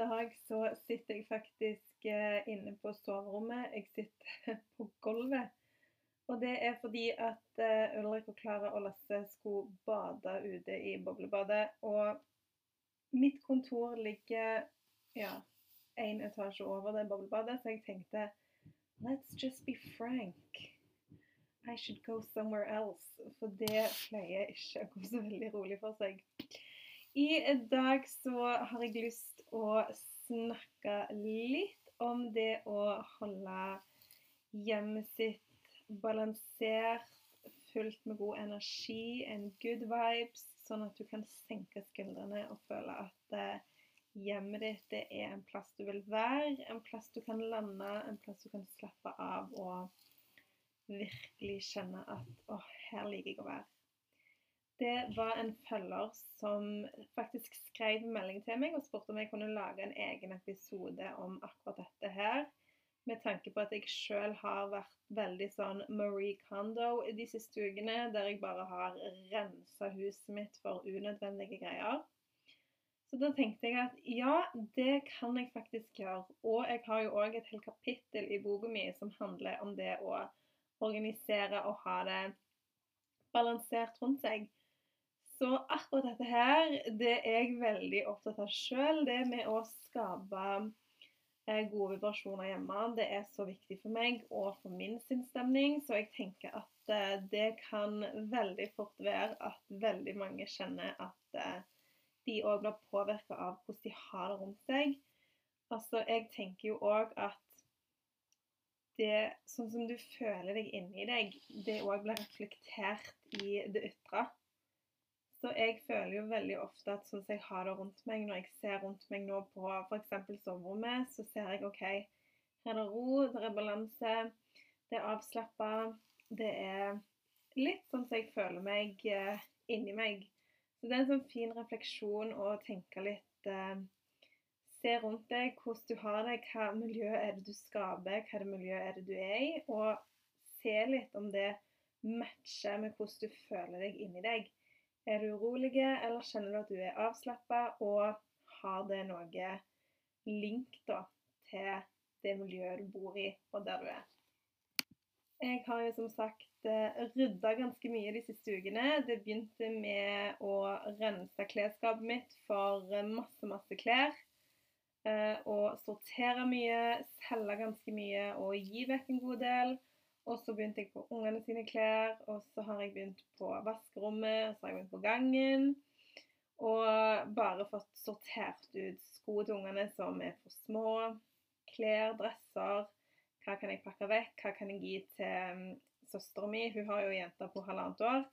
Dag så sitter jeg faktisk eh, inne på soverommet. Jeg sitter på gulvet. Og det er fordi at eh, Ulrik og Klara og Lasse skulle bade ute i boblebadet. Og mitt kontor ligger ja, én etasje over det boblebadet, så jeg tenkte Let's just be frank. I should go somewhere else. For det pleier ikke å gå så veldig rolig for seg. I dag så har jeg lyst å snakke litt om det å holde hjemmet sitt balansert, fullt med god energi, en good vibes, sånn at du kan senke skuldrene og føle at eh, hjemmet ditt er en plass du vil være, en plass du kan lande, en plass du kan slappe av og virkelig kjenne at å, her liker jeg å være det var en følger som faktisk skrev melding til meg og spurte om jeg kunne lage en egen episode om akkurat dette her. Med tanke på at jeg sjøl har vært veldig sånn Marie Kondo de siste ukene, der jeg bare har rensa huset mitt for unødvendige greier. Så da tenkte jeg at ja, det kan jeg faktisk gjøre. Og jeg har jo òg et helt kapittel i boka mi som handler om det å organisere og ha det balansert rundt seg. Så akkurat dette her, det er jeg veldig opptatt av sjøl. Det med å skape eh, gode vibrasjoner hjemme, det er så viktig for meg og for min sinnsstemning. Så jeg tenker at eh, det kan veldig fort være at veldig mange kjenner at eh, de òg blir påvirka av hvordan de har det rundt seg. Altså, jeg tenker jo òg at det, sånn som du føler deg inni deg, det òg blir reflektert i det ytre. Så jeg føler jo veldig ofte at sånn som jeg har det rundt meg, når jeg ser rundt meg nå på f.eks. soverommet, så ser jeg OK, her er det ro, det er balanse, det er avslappa, det er litt sånn som jeg føler meg eh, inni meg. Så det er en sånn fin refleksjon å tenke litt eh, Se rundt deg hvordan du har det, hva miljø er det du skaper, hva miljøet er det du er i, og se litt om det matcher med hvordan du føler deg inni deg. Er du urolig, eller kjenner du at du er avslappa, og har det noe link da, til det miljøet du bor i, og der du er? Jeg har jo som sagt eh, rydda ganske mye de siste ukene. Det begynte med å rense klesskapet mitt for masse, masse klær. Eh, og sortere mye, selge ganske mye og gi vekk en god del. Og så begynte jeg på ungene sine klær, og så har jeg begynt på vaskerommet, og så har jeg begynt på gangen. Og bare fått sortert ut sko til ungene som er for små. Klær, dresser. Hva kan jeg pakke vekk? Hva kan jeg gi til søsteren søstera mi? Hun har jo jenter på halvannet år.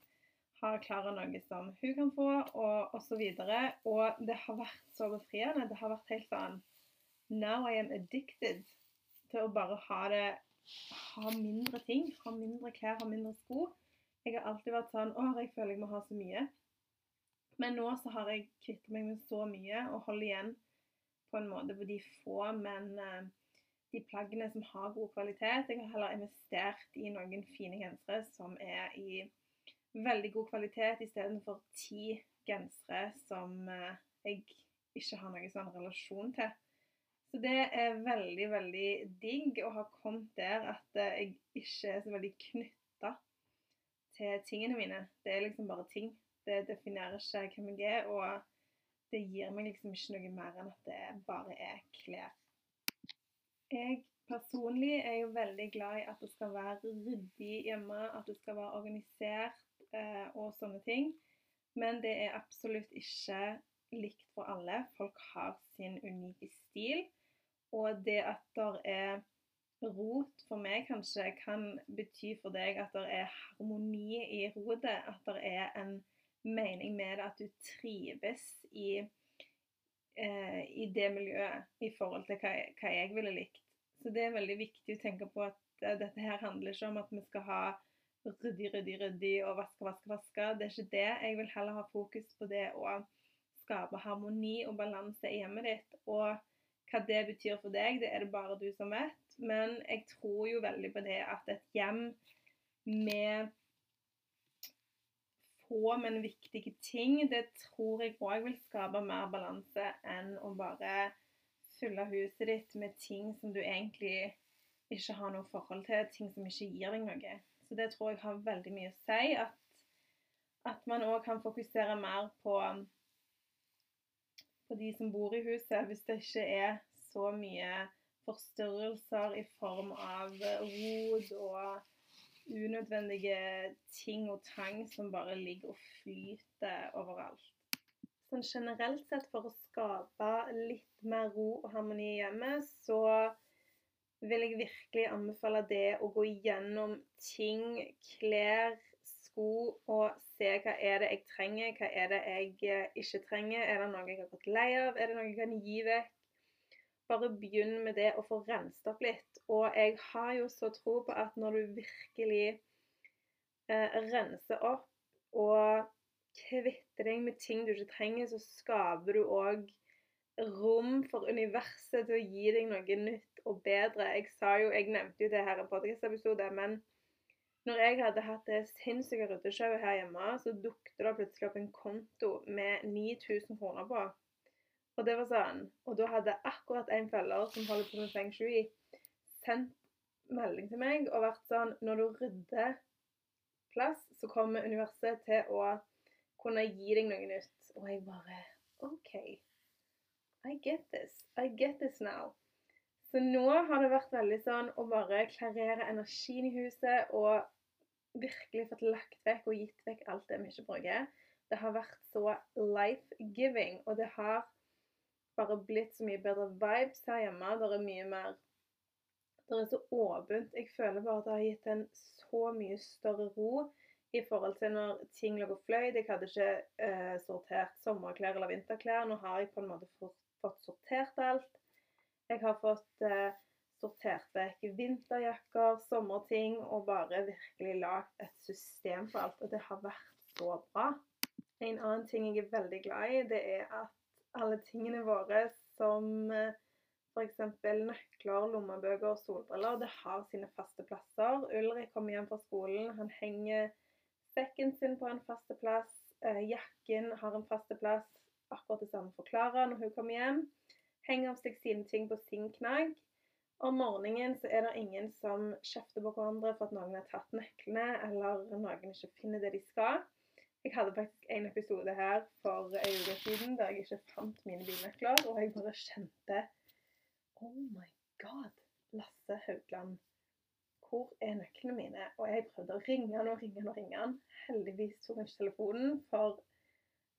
Har Klara noe som hun kan få, og osv. Og, og det har vært så befriende. Det har vært helt sånn Now I am addicted til å bare ha det ha mindre ting. Ha mindre klær, ha mindre sko. Jeg har alltid vært sånn Å, jeg føler jeg må ha så mye. Men nå så har jeg kvittet meg med så mye og holder igjen på en måte på de få, men uh, de plaggene som har god kvalitet. Jeg har heller investert i noen fine gensere som er i veldig god kvalitet, istedenfor ti gensere som uh, jeg ikke har noen sånn relasjon til. Så det er veldig, veldig digg å ha kommet der at eh, jeg ikke er så veldig knytta til tingene mine. Det er liksom bare ting. Det definerer ikke hvem jeg er, og det gir meg liksom ikke noe mer enn at det bare er klær. Jeg personlig er jo veldig glad i at det skal være ryddig hjemme, at det skal være organisert eh, og sånne ting. Men det er absolutt ikke likt for alle. Folk har sin unike stil. Og det at det er rot for meg kanskje kan bety for deg at det er harmoni i rotet. At det er en mening med det, at du trives i eh, i det miljøet i forhold til hva hva jeg ville likt. Så det er veldig viktig å tenke på at uh, dette her handler ikke om at vi skal ha ryddig, ryddig, ryddig og vaske, vaske, vaske. Det er ikke det. Jeg vil heller ha fokus på det å skape harmoni og balanse i hjemmet ditt. Og hva det betyr for deg, det er det bare du som vet. Men jeg tror jo veldig på det at et hjem med få, men viktige ting, det tror jeg òg vil skape mer balanse enn å bare fylle huset ditt med ting som du egentlig ikke har noe forhold til, ting som ikke gir deg noe. Så det tror jeg har veldig mye å si. At, at man òg kan fokusere mer på, på de som bor i huset, hvis det ikke er så mye forstyrrelser i form av rod og unødvendige ting og tang som bare ligger og flyter overalt. Sånn generelt sett, for å skape litt mer ro og harmoni i hjemmet, så vil jeg virkelig anbefale det å gå gjennom ting, klær, sko, og se hva er det jeg trenger, hva er det jeg ikke trenger. Er det noe jeg har gått lei av? Er det noe jeg kan gi vekk? bare begynn med det å få renset opp litt. Og jeg har jo så tro på at når du virkelig eh, renser opp og kvitter deg med ting du ikke trenger, så skaper du òg rom for universet til å gi deg noe nytt og bedre. Jeg sa jo, jeg nevnte jo det her i podkast-episode, men når jeg hadde hatt det sinnssyke ryddeshowet her hjemme, så dukket det plutselig opp en konto med 9000 kroner på. Og det var sånn, og da hadde akkurat en følger som holder på med feng shui, sendt melding til meg og vært sånn Når du rydder plass, så kommer universet til å kunne gi deg noe nytt. Og jeg bare OK. I get this. I get this now. Så nå har det vært veldig sånn å bare klarere energien i huset og virkelig fått lagt vekk og gitt vekk alt det vi ikke bruker. Det har vært så life-giving, og det har bare blitt så mye bedre vibes her hjemme. Det er mye mer Det er så åpent. Jeg føler bare at det har gitt en så mye større ro i forhold til når ting lå og fløy. Jeg hadde ikke eh, sortert sommerklær eller vinterklær. Nå har jeg på en måte fått, sortert alt. Jeg har fått eh, sortert vekk vinterjakker, sommerting, og bare virkelig lagd et system for alt. Og det har vært så bra. En annen ting jeg er veldig glad i, det er at alle tingene våre som eh, f.eks. nøkler, lommebøker og solbriller, det har sine faste plasser. Ulrik kommer hjem fra skolen, han henger sekken sin på en faste plass. Eh, jakken har en faste plass, akkurat det samme for Klara når hun kommer hjem. Henger av seg sine ting på sin knagg. Om morgenen så er det ingen som kjefter på hverandre for at noen har tatt nøklene, eller noen ikke finner det de skal. Jeg hadde faktisk en episode her for en uke siden der jeg ikke fant mine bilnøkler, og jeg bare kjente Oh my God, Lasse Haugland. Hvor er nøklene mine? Og jeg prøvde å ringe han og ringe han og ringe han. Heldigvis tok han ikke telefonen, for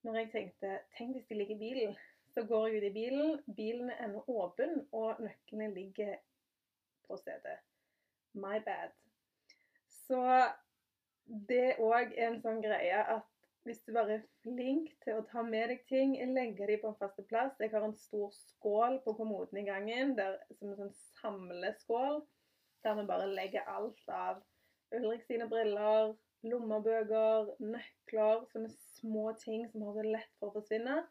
når jeg tenkte Tenk hvis de ligger i bilen. Så går jeg ut i bilen, bilen er ennå åpen, og nøklene ligger på stedet. My bad. Så det òg er en sånn greie at hvis du bare er flink til å ta med deg ting, legge dem på en faste plass Jeg har en stor skål på kommoden i gangen, der, som en sånn samleskål, der vi bare legger alt av Ulrik sine briller, lommebøker, nøkler, sånne små ting som har så lett for å forsvinne.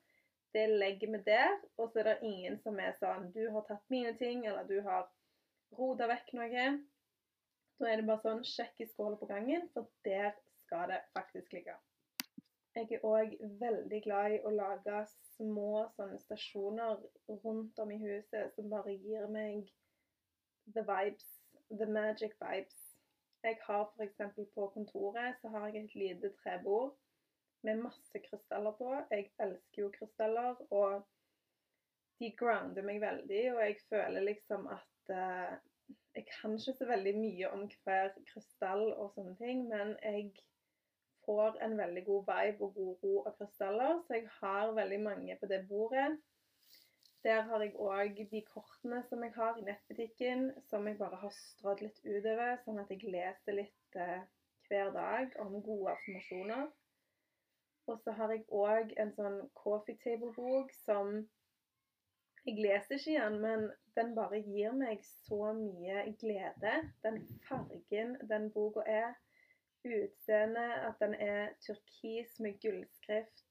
Det legger vi der, og så er det ingen som er sånn 'Du har tatt mine ting', eller 'du har rota vekk noe'. Da er det bare sånn Sjekk i skåla på gangen, for der skal det faktisk ligge. Jeg er òg veldig glad i å lage små sånne stasjoner rundt om i huset som bare gir meg the vibes, the magic vibes. Jeg har f.eks. på kontoret så har jeg et lite trebord med masse krystaller på. Jeg elsker jo krystaller, og de grounder meg veldig, og jeg føler liksom at uh, Jeg kan ikke så veldig mye om hver krystall og sånne ting, men jeg får en veldig god vibe og god ro av krystaller. Så jeg har veldig mange på det bordet. Der har jeg òg de kortene som jeg har i nettbutikken, som jeg bare har strødd litt utover, sånn at jeg leser litt eh, hver dag om gode affirmasjoner. Og så har jeg òg en sånn coffee table-bok som Jeg leser ikke igjen, men den bare gir meg så mye glede. Den fargen den boka er. Utseendet, at den er turkis med gullskrift.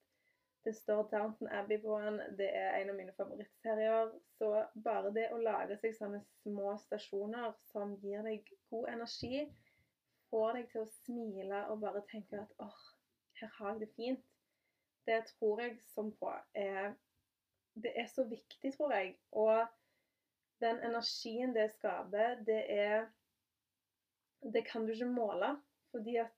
Det står Downton Abbey på den. Det er en av mine favorittserier. Så bare det å lage seg sånne små stasjoner som gir deg god energi, får deg til å smile og bare tenke at åh, her har jeg det fint. Det tror jeg som på er Det er så viktig, tror jeg. Og den energien det skaper, det er Det kan du ikke måle. Fordi at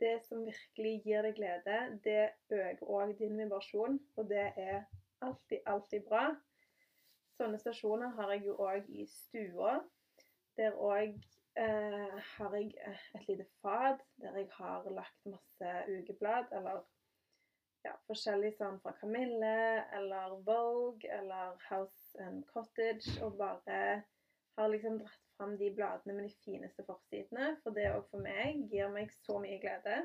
det som virkelig gir deg glede, det øker òg din vibrasjon, og det er alltid, alltid bra. Sånne stasjoner har jeg jo òg i stua. Der òg eh, har jeg et lite fat der jeg har lagt masse ukeblad, eller ja, forskjellig sånn fra Camille eller Vogue eller House and Cottage, og bare har liksom dratt fram de bladene med de fineste forsidene. For det òg for meg gir meg så mye glede.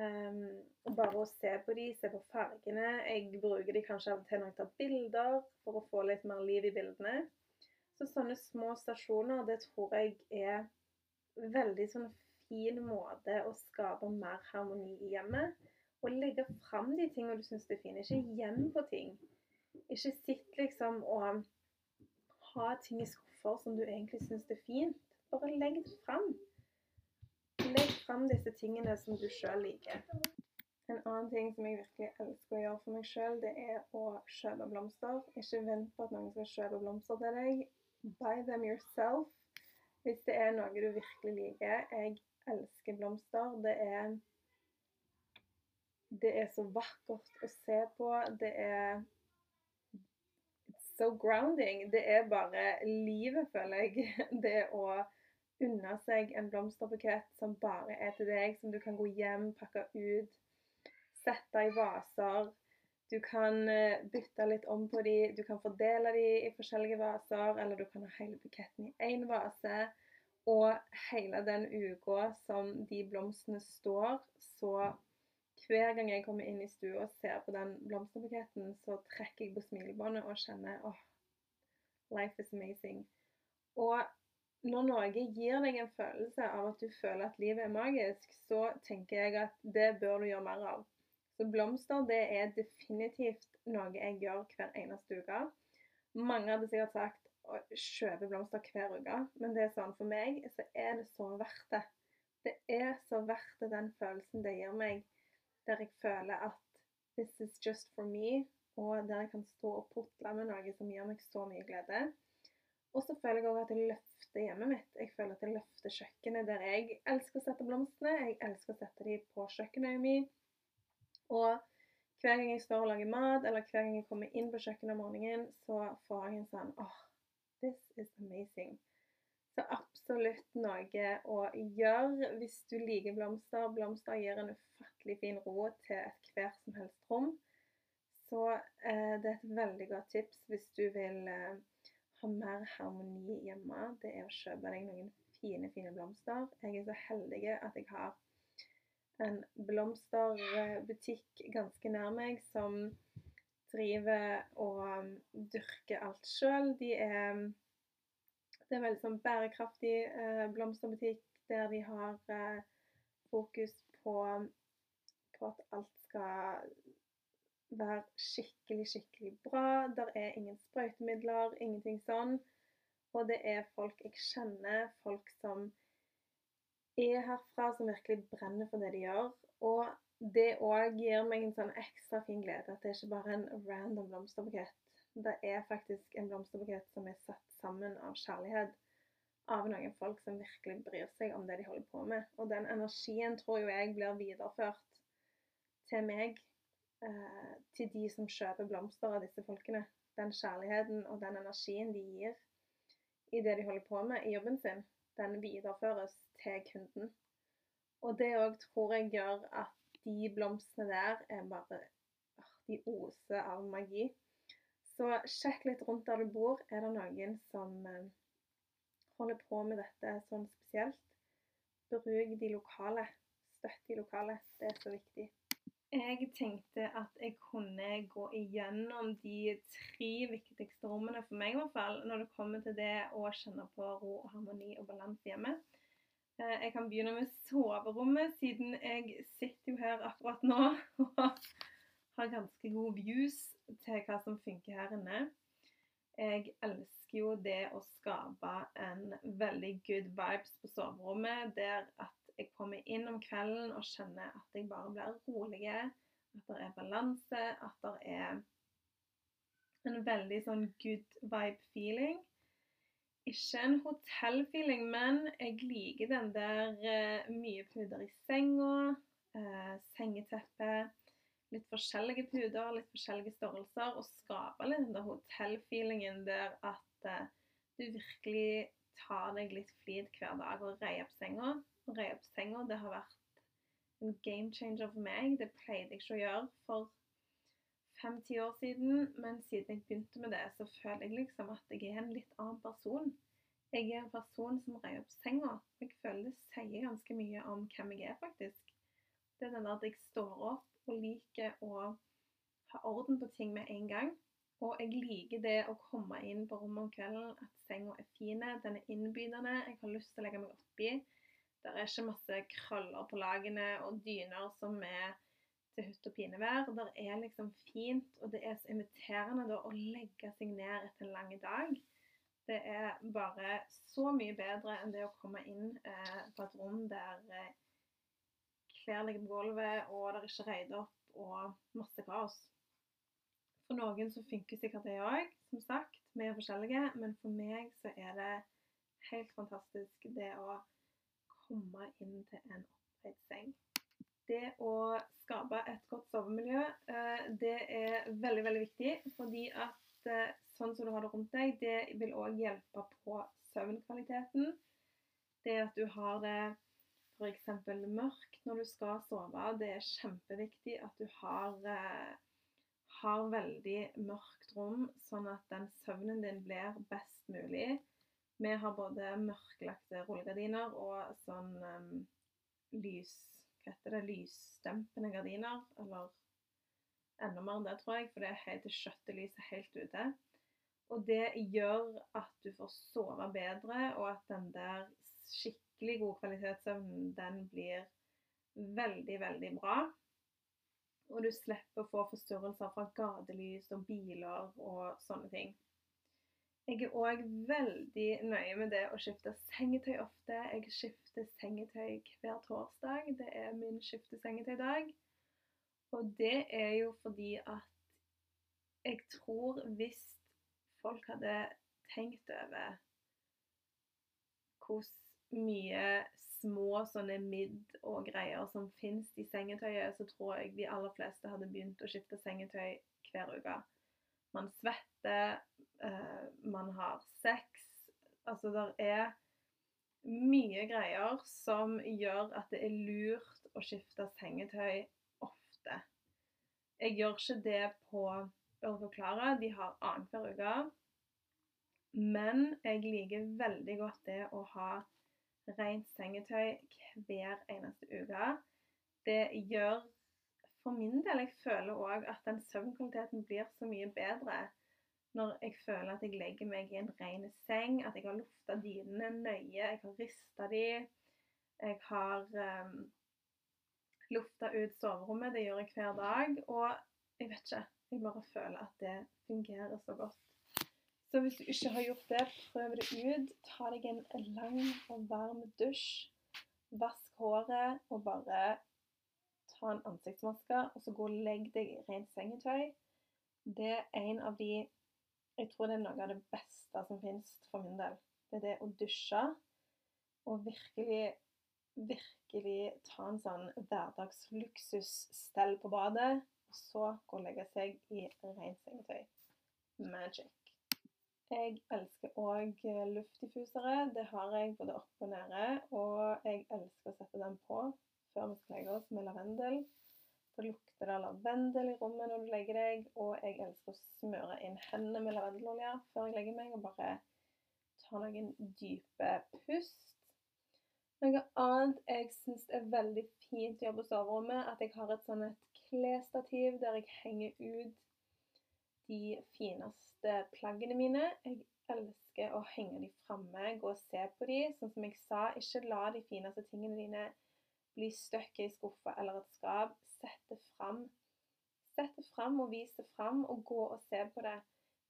Um, bare å se på de, se på fargene. Jeg bruker de kanskje av og til når jeg tar bilder, for å få litt mer liv i bildene. Så sånne små stasjoner, det tror jeg er veldig sånn fin måte å skape mer harmoni i hjemmet. Og legge fram de tingene du syns er fine. Ikke gjem på ting. Ikke sitt liksom og ha ting i skuffer som du egentlig syns er fint. Bare legg det fram. Legg fram disse tingene som du sjøl liker. En annen ting som jeg virkelig elsker å gjøre for meg sjøl, det er å kjøpe blomster. Ikke vent på at noen skal kjøpe blomster til deg. Buy them yourself. Hvis det er noe du virkelig liker. Jeg elsker blomster. Det er Det er så vakkert å se på. Det er so grounding. Det er bare livet, føler jeg. Det å unne seg en blomsterbukett som bare er til deg, som du kan gå hjem, pakke ut, sette i vaser. Du kan eh, bytte litt om på de, du kan fordele de i forskjellige vaser, eller du kan ha hele buketten i én vase. Og hele den uka som de blomstene står, så hver gang jeg kommer inn i stua og ser på den blomsterbuketten, så trekker jeg på smilebåndet og kjenner åh, oh, life is amazing. Og når noe gir deg en følelse av at du føler at livet er magisk, så tenker jeg at det bør du gjøre mer av. Så blomster det er definitivt noe jeg gjør hver eneste uke. Mange hadde sikkert sagt å kjøpe blomster hver uke, men det er sånn for meg så er det så verdt det. Det er så verdt det, den følelsen det gir meg der jeg føler at this is just for me, og der jeg kan stå og putle med noe som gir meg så mye glede. Og så føler jeg òg at jeg løfter hjemmet mitt. Jeg føler at jeg løfter kjøkkenet der jeg elsker å sette blomstene. Jeg elsker å sette dem på kjøkkenet mitt. Og hver gang jeg står og lager mat, eller hver gang jeg kommer inn på kjøkkenet om morgenen, så får jeg en sånn åh, oh, this is amazing. Så absolutt noe å gjøre hvis du liker blomster. Blomster gir en ufattelig fin ro til et hvert som helst rom. Så eh, det er et veldig godt tips hvis du vil eh, ha mer harmoni hjemme. Det er å kjøpe deg noen fine, fine blomster. Jeg er så heldig at jeg har en blomsterbutikk ganske nær meg som driver og dyrker alt sjøl. De er det er veldig sånn bærekraftig eh, blomsterbutikk der de har eh, fokus på, på, at alt skal være skikkelig, skikkelig bra. Der er ingen sprøytemidler, ingenting sånn. Og det er folk jeg kjenner, folk som er herfra, som virkelig brenner for det de gjør. Og det òg gir meg en sånn ekstra fin glede at det er ikke bare en random blomsterbukett. Det er faktisk en blomsterbukett som er satt sammen av kjærlighet av noen folk som virkelig bryr seg om det de holder på med. Og den energien tror jo jeg blir videreført til meg, eh, til de som kjøper blomster av disse folkene. Den kjærligheten og den energien de gir i det de holder på med i jobben sin, den videreføres til kunden. Og det òg tror jeg gjør at de blomstene der er bare De oser av magi. Så sjekk litt rundt der du bor. Er det noen som eh, holder på med dette sånn spesielt? Bruk de lokale. Støtt de lokale. Det er så viktig. Jeg tenkte at jeg kunne gå igjennom de tre viktigste rommene for meg, i hvert fall, når det kommer til det å kjenne på ro, harmoni og balanse hjemme. Eh, jeg kan begynne med soverommet, siden jeg sitter jo her akkurat nå og har ganske gode views til hva som funker her inne. Jeg elsker jo det å skape en veldig good vibes på soverommet, der at jeg kommer inn om kvelden og kjenner at jeg bare blir rolig. At det er balanse, at det er en veldig sånn good vibe-feeling. Ikke en hotell-feeling, men jeg liker den der uh, mye puder i senga, uh, sengeteppe, litt forskjellige puder, litt forskjellige størrelser, og skape litt den der hotell-feelingen der at uh, du virkelig tar deg litt flid hver dag og reier opp senga å opp senga. Det har vært en game changer for meg. Det pleide jeg ikke å gjøre for fem-ti år siden, men siden jeg begynte med det, så føler jeg liksom at jeg er en litt annen person. Jeg er en person som reier opp senga. Jeg føler det sier ganske mye om hvem jeg er, faktisk. Det er den der at jeg står opp og liker å ha orden på ting med en gang. Og jeg liker det å komme inn på rommet om kvelden, at senga er fin, den er innbydende, jeg har lyst til å legge meg oppi. Det er ikke masse krøller på lagene og dyner som er til hutt og pinevær. Det er liksom fint, og det er så inviterende da å legge seg ned etter en lang dag. Det er bare så mye bedre enn det å komme inn eh, på et rom der eh, klær ligger på gulvet, og det er ikke reid opp og masse kaos. For noen så funker sikkert det òg, som sagt. Vi er forskjellige. Men for meg så er det helt fantastisk det å komme inn til en oppreist seng. Det å skape et godt sovemiljø, eh, det er veldig, veldig viktig. Fordi at eh, sånn som du har det rundt deg, det vil òg hjelpe på søvnkvaliteten. Det at du har det f.eks. mørkt når du skal sove, det er kjempeviktig at du har, eh, har veldig mørkt rom, sånn at den søvnen din blir best mulig. Vi har både mørklagte rullegardiner og sånn um, lys... Hva heter det? Lysdempende gardiner. Eller enda mer enn det, tror jeg, for det er helt til skjøttelyset helt ute. Og det gjør at du får sove bedre, og at den der skikkelig gode kvalitetssøvnen, den blir veldig, veldig bra. Og du slipper å få forstyrrelser fra gatelys og biler og sånne ting. Jeg er òg veldig nøye med det å skifte sengetøy ofte. Jeg skifter sengetøy hver torsdag. Det er min skiftesengetøydag. Og det er jo fordi at jeg tror hvis folk hadde tenkt over hvor mye små sånne midd og greier som finnes i sengetøyet, så tror jeg de aller fleste hadde begynt å skifte sengetøy hver uke. Man svetter, uh, man har sex. Altså, det er mye greier som gjør at det er lurt å skifte sengetøy ofte. Jeg gjør ikke det på å forklare. de har annenhver uke. Men jeg liker veldig godt det å ha rent sengetøy hver eneste uke. Det gjør for min del jeg føler òg at den søvnkvaliteten blir så mye bedre når jeg føler at jeg legger meg i en ren seng, at jeg har lufta dynene nøye, jeg har rista de, jeg har um, lufta ut soverommet. Det gjør jeg hver dag. Og jeg vet ikke. Jeg bare føler at det fungerer så godt. Så hvis du ikke har gjort det, prøv det ut. Ta deg en lang og varm dusj. Vask håret og bare ta en ansiktsmaske og så gå og legg deg i rent sengetøy. Det er en av de jeg tror det er noe av det beste som finnes for min del. Det er det å dusje og virkelig, virkelig ta en sånn hverdagsluksusstell på badet. Og så gå og legge seg i rent sengetøy. Magic. Jeg elsker òg luftdiffusere. Det har jeg både oppe og nede. Og jeg elsker å sette dem på før vi skal legge oss med lavendel. Så det lavendel i rommet når du legger deg, og jeg elsker å smøre inn hendene med lavendelolje før jeg legger meg, og bare ta noen dype pust. Noe annet jeg syns er veldig fint å gjøre på soverommet, at jeg har et sånn et klesstativ der jeg henger ut de fineste plaggene mine. Jeg elsker å henge de framme, gå og se på de. Sånn som jeg sa, ikke la de fineste tingene dine bli støkket i skuffa eller et skap. Sett det fram. Sett det fram og vis det fram, og gå og se på det.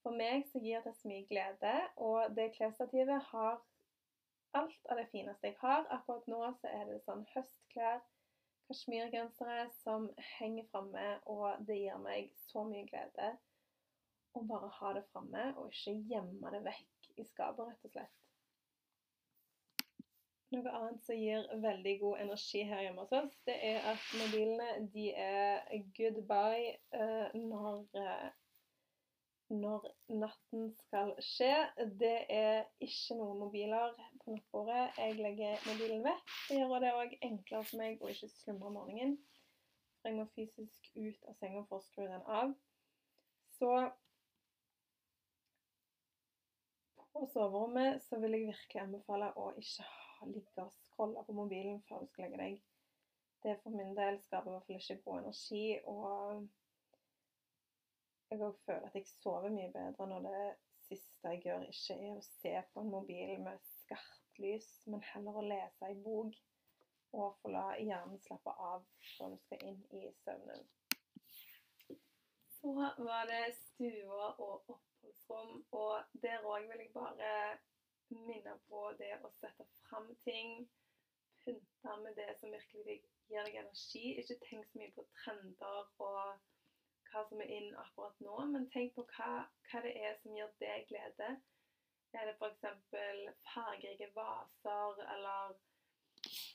For meg så gir det så mye glede, og det klesstativet har alt av det fineste jeg har. Akkurat nå så er det sånn høstklær, kasjmirgensere som henger framme, og det gir meg så mye glede å bare ha det framme, og ikke gjemme det vekk i skapet, rett og slett. Noe annet som gir veldig god energi her hjemme hos oss, det er at mobilene de er goodbye uh, når uh, når natten skal skje. Det er ikke noen mobiler på nattbordet. Jeg legger mobilen vekk. Det gjør det òg enklere for meg å ikke slumre om morgenen. Jeg må fysisk ut av senga for å skru den av. Så på soverommet så vil jeg virkelig anbefale å ikke ligge og scrolle på mobilen før du skal legge deg. Det for min del skaper i hvert fall ikke god energi. og jeg òg føler at jeg sover mye bedre når det siste jeg gjør, ikke er å se på en mobil med skarpt lys, men heller å lese ei bok og få la hjernen slappe av før du skal inn i søvnen. Så var det stua og oppholdsrom, og der òg vil jeg bare minne på det å sette fram ting. Pynte med det som virkelig gir deg energi. Ikke tenk så mye på trender og hva som er inn akkurat nå, men tenk på hva, hva det er som gir deg glede. Er det f.eks. fargerike vaser, eller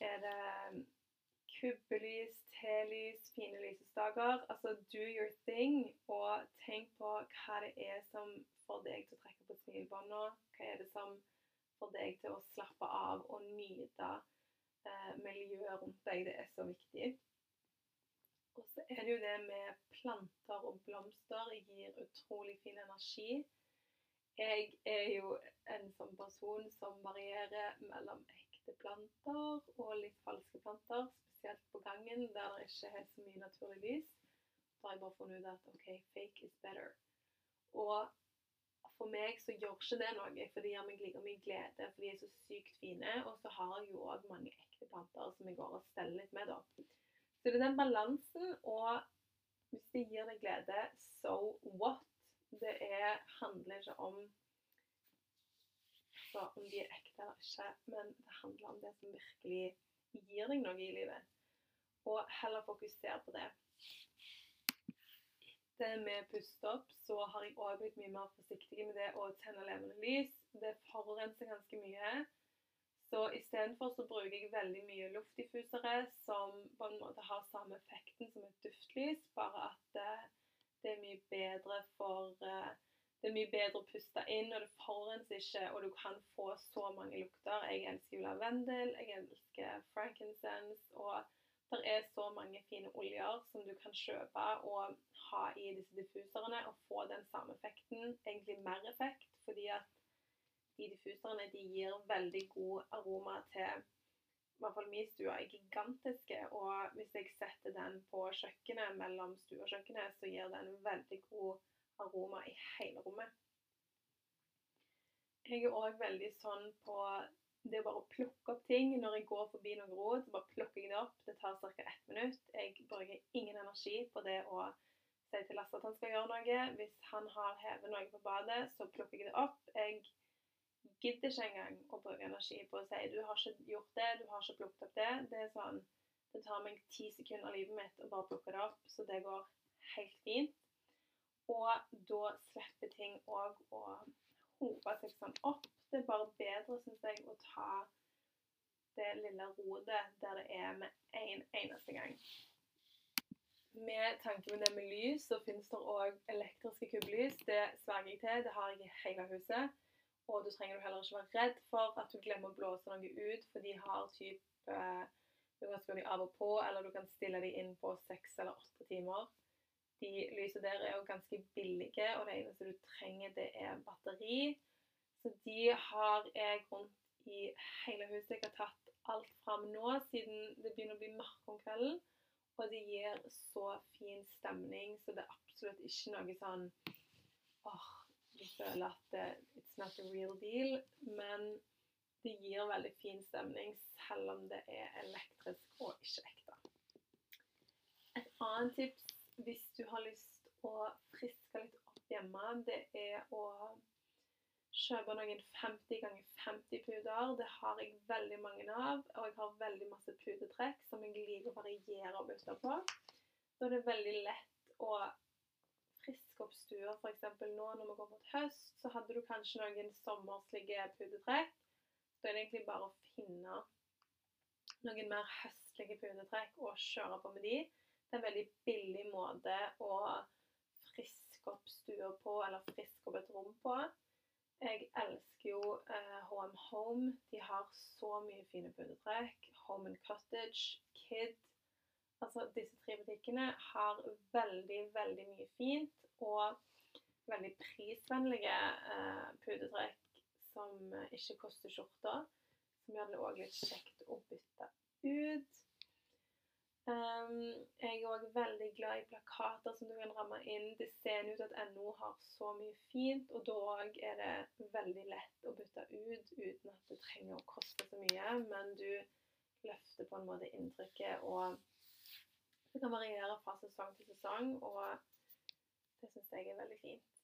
er det kubbelys, telys, fine lysestaker? Altså do your thing, og tenk på hva det er som får deg til å trekke på smilebånda. Hva er det som får deg til å slappe av og nyte eh, miljøet rundt deg. Det er så viktig. Og så er det jo det med planter og blomster gir utrolig fin energi. Jeg er jo en sånn person som varierer mellom ekte planter og litt falske planter, spesielt på gangen der det ikke er så mye naturlig lys. Da har jeg bare funnet ut at OK, fake is better. Og for meg så gjør ikke det noe, for det gir meg like mye glede, for de er så sykt fine. Og så har jeg jo òg mange ekte planter som jeg går og steller litt med, da. Så det er den balansen, og hvis det gir deg glede, so what? Det er, handler ikke om så om de er ekte eller ikke, men det handler om det som virkelig gir deg noe i livet. Og heller fokusere på det. Etter med pustet opp, så har jeg òg blitt mye mer forsiktig med det å tenne levende lys. Det forurenser ganske mye. Så istedenfor så bruker jeg veldig mye luftdiffusere som på en måte har samme effekten som et duftlys, bare at det, det er mye bedre for eh, det er mye bedre å puste inn, og det forurenser ikke, og du kan få så mange lukter. Jeg elsker jo lavendel, jeg elsker frankincense, og det er så mange fine oljer som du kan kjøpe og ha i disse diffuserne og få den samme effekten, egentlig mer effekt, fordi at de diffuserne de gir veldig god aroma til i hvert fall min stue er gigantiske, og hvis jeg setter den på kjøkkenet mellom stue og kjøkkenet, så gir den veldig god aroma i hele rommet. Jeg er òg veldig sånn på det å bare plukke opp ting. Når jeg går forbi noe rot, så bare plukker jeg det opp. Det tar ca. ett minutt. Jeg bruker ingen energi på det å si til Lasse at han skal gjøre noe. Hvis han har hevet noe på badet, så plukker jeg det opp. Jeg gidder ikke engang å bruke energi på å si 'du har ikke gjort det, du har ikke plukket opp det'. Det er sånn Det tar meg ti sekunder av livet mitt å bare plukke det opp, så det går helt fint. Og da slipper ting òg å hope seg sånn opp. Det er bare bedre, syns jeg, å ta det lille rodet der det er med én en eneste gang. Med tanke på det med lys, så finnes det òg elektriske kubbelys. Det sverger jeg til. Det har jeg i hele huset. Og du trenger heller ikke være redd for at du glemmer å blåse noe ut, for de har type eh, Du kan skru dem av og på, eller du kan stille dem inn på seks eller åtte timer. De lysene der er jo ganske billige, og det eneste du trenger, det er batteri. Så de har jeg rundt i hele huset. Jeg har tatt alt fram nå, siden det begynner å bli mørkt om kvelden. Og det gir så fin stemning, så det er absolutt ikke noe sånn åh, du føler at det, it's not a real deal. Men det gir veldig fin stemning, selv om det er elektrisk og ikke ekte. Et annet tips hvis du har lyst å friske litt opp hjemme, det er å kjøpe noen 50 ganger 50 puder. Det har jeg veldig mange av, og jeg har veldig masse putetrekk som jeg liker å variere bytte på. Da er det veldig lett å friske opp stua. F.eks. nå når vi går mot høst, så hadde du kanskje noen sommerslige putetrekk. Da er det egentlig bare å finne noen mer høstlige putetrekk og kjøre på med de. Det er en veldig billig måte å friske opp stua på, eller friske opp et rom på. Jeg elsker jo eh, HM Home. De har så mye fine pudetrekk. Home and Cottage, Kid. Altså, disse tre butikkene har veldig, veldig mye fint og veldig prisvennlige eh, pudetrekk som ikke koster skjorta. Som gjør det òg litt kjekt å bytte ut. Um, jeg er òg veldig glad i plakater som du kan ramme inn. Det ser ut at NO har så mye fint, og da er det veldig lett å bytte ut uten at det trenger å koste så mye. Men du løfter på en måte inntrykket, og det kan variere fra sesong til sesong, og det syns jeg er veldig fint.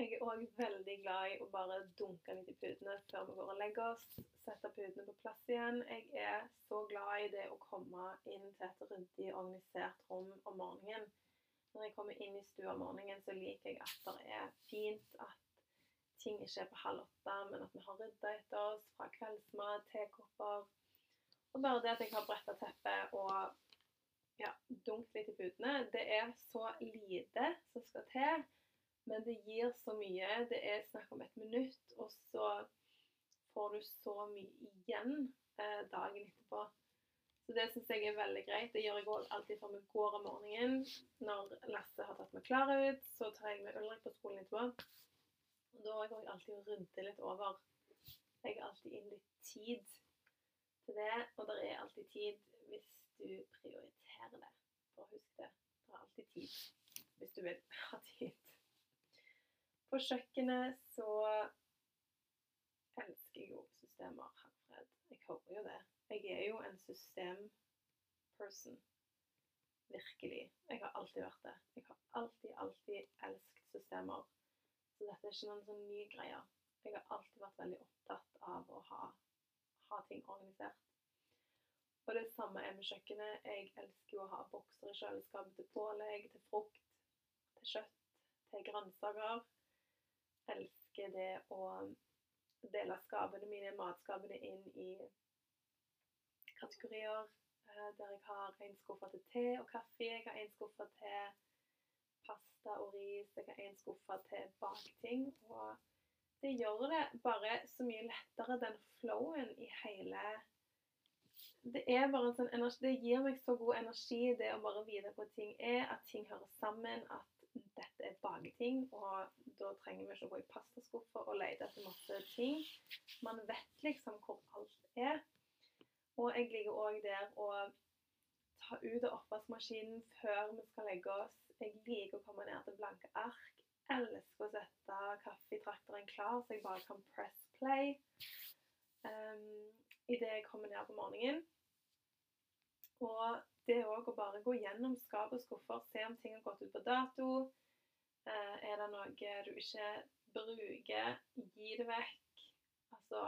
Jeg er òg veldig glad i å bare dunke litt i putene før vi går og legger oss. Sette putene på plass igjen. Jeg er så glad i det å komme inn til et ryddig, organisert rom om morgenen. Når jeg kommer inn i stua om morgenen, så liker jeg at det er fint, at ting ikke er på halv åtte, men at vi har rydda etter oss fra kveldsmat, tekopper. Og bare det at jeg har bretta teppet og ja, dunket litt i putene, det er så lite som skal til. Men det gir så mye. Det er snakk om et minutt, og så får du så mye igjen eh, dagen etterpå. Så det syns jeg er veldig greit. Det gjør jeg alltid før vi går om morgenen. Når Lasse har tatt meg klar ut, så tar jeg med Ulrik på skolen etterpå. Og da går jeg alltid og rydder litt over. Jeg har alltid inn litt tid til det, og det er alltid tid hvis du prioriterer det. For husk det. Det er alltid tid hvis du vil ha tid. På kjøkkenet så elsker jeg jo systemer, Herfred. Jeg hører jo det. Jeg er jo en systemperson. Virkelig. Jeg har alltid vært det. Jeg har alltid, alltid elsket systemer. Så dette er ikke noen sånn ny greie. Jeg har alltid vært veldig opptatt av å ha, ha ting organisert. Og det samme er med kjøkkenet. Jeg elsker jo å ha bokser i kjøleskapet til pålegg, til frukt, til kjøtt, til grønnsaker elsker det å dele skapene mine, matskapene, inn i kategorier eh, der jeg har en skuffe til te og kaffe, jeg har en skuffe til pasta og ris, jeg har en skuffe til bakting. Og det gjør det bare så mye lettere, den flowen i hele det er bare en sånn energi, det gir meg så god energi, det å bare vite hvor ting er, at ting hører sammen, at dette er baketing, og da trenger vi ikke å gå i pastaskuffer og lete etter masse ting. Man vet liksom hvor alt er. Og jeg liker òg der å ta ut av oppvaskmaskinen før vi skal legge oss. Jeg liker å komme ned til blanke ark. Elsker å sette kaffetrakteren klar, så jeg bare kan press play um, idet jeg kommer ned på morgenen. Og det òg å bare gå gjennom skap og skuffer, se om ting har gått ut på dato. Eh, er det noe du ikke bruker, gi det vekk. Altså,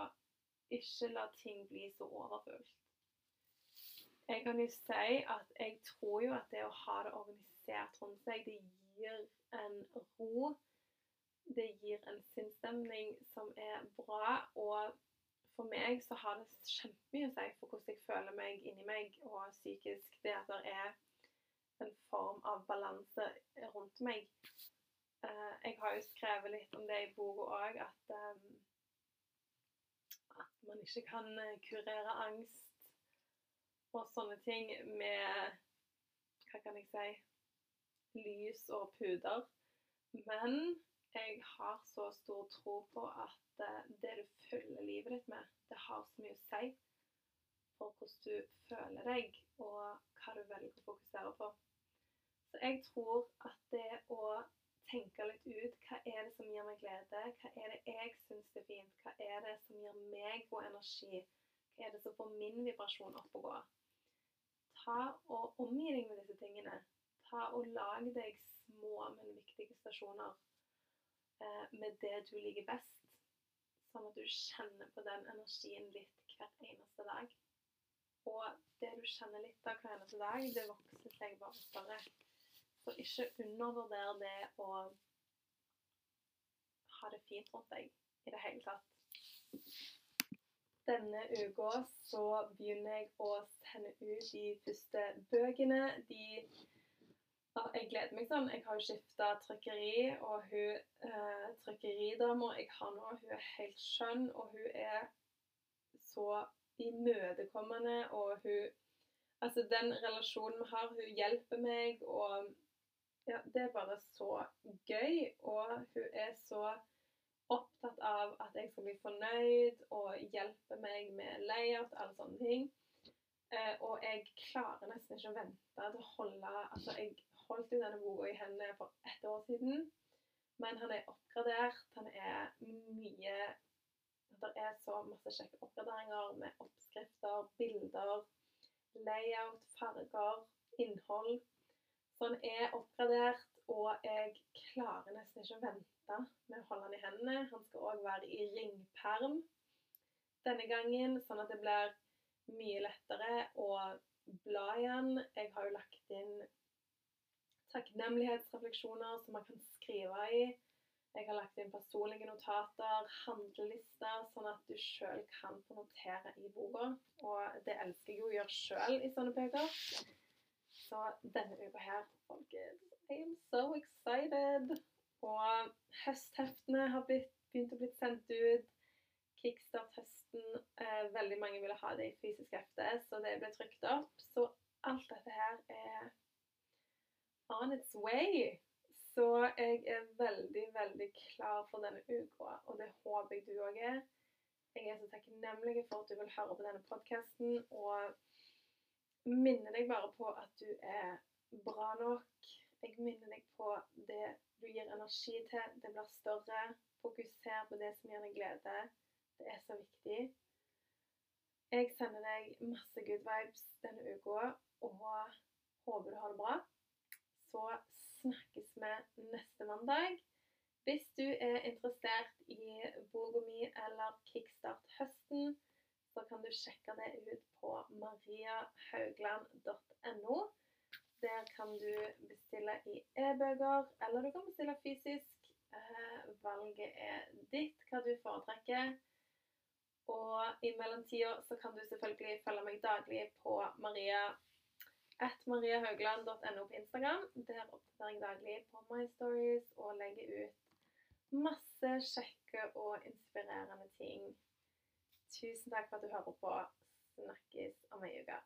ikke la ting bli så overfullt. Jeg kan jo si at jeg tror jo at det å ha det organisert rundt seg, det gir en ro. Det gir en sinnsstemning som er bra. Og for meg så har det kjempemye å si for hvordan jeg føler meg inni meg og psykisk. Det at det er en form av balanse rundt meg. Eh, jeg har jo skrevet litt om det i boka òg, at, um, at man ikke kan eh, kurere angst og sånne ting med Hva kan jeg si lys og puder. Men jeg har så stor tro på at det du følger livet ditt med, det har så mye å si. for hvordan du føler deg, og hva du velger å fokusere på. Så jeg tror at det å tenke litt ut hva er det som gir meg glede, hva er det jeg syns er fint, hva er det som gir meg god energi, hva er det som får min vibrasjon opp og gå. Ta og Omgi deg med disse tingene. Ta og Lag deg små, men viktige stasjoner eh, med det du liker best, sånn at du kjenner på den energien litt hver eneste dag. Og det du kjenner litt av hver eneste dag, det vokser seg bare større. Så ikke undervurder det å ha det fint rundt deg i det hele tatt. Denne uka så begynner jeg å sende ut de første bøkene. De Jeg gleder meg sånn. Jeg har jo skifta trykkeri, og hun eh, trykkeridama jeg har nå, hun er helt skjønn, og hun er så imøtekommende, og hun Altså, den relasjonen vi har, hun hjelper meg, og ja, det er bare så gøy. Og hun er så opptatt av at jeg skal bli fornøyd og hjelpe meg med layout alle sånne ting. Eh, og jeg klarer nesten ikke å vente til å holde Altså, jeg holdt jo denne boka i hendene for ett år siden, men han er oppgradert. Han er mye Det er så masse kjekke oppgraderinger med oppskrifter, bilder, layout, farger, innhold. Så han er oppgradert, og jeg klarer nesten ikke å vente med å holde han i hendene. Han skal òg være i ringperm denne gangen, sånn at det blir mye lettere å bla i han. Jeg har jo lagt inn takknemlighetsrefleksjoner som man kan skrive i. Jeg har lagt inn personlige notater, handlelister, sånn at du sjøl kan få notere i boka. Og det elsker jeg jo å gjøre sjøl i sånne bøker. Så denne uka her, folkens I am so excited. Og høstheftene har blitt, begynt å bli sendt ut. Kickstart-høsten. Eh, veldig mange ville ha det i fysisk hefte, så det ble trykt opp. Så alt dette her er on its way. Så jeg er veldig, veldig klar for denne uka, og det håper jeg du òg er. Jeg er så takknemlig for at du vil høre på denne podkasten. Og minner deg bare på at du er bra nok. Jeg minner deg på det du gir energi til. Det blir større. Fokuser på det som gir deg glede. Det er så viktig. Jeg sender deg masse good vibes denne uka og håper du har det bra. Så snakkes vi neste mandag. Hvis du er interessert i boka mi eller Kickstart høsten, så kan du sjekke det ut på mariahaugland.no. Der kan du bestille i e-bøker, eller du kan bestille fysisk. Eh, valget er ditt, hva du foretrekker. Og i mellomtida så kan du selvfølgelig følge meg daglig på Maria at mariahaugland.no på Instagram. Der oppdaterer jeg daglig på My Stories og legger ut masse kjekke og inspirerende ting Tusen takk for at du hører på. Snakkes om ei uke.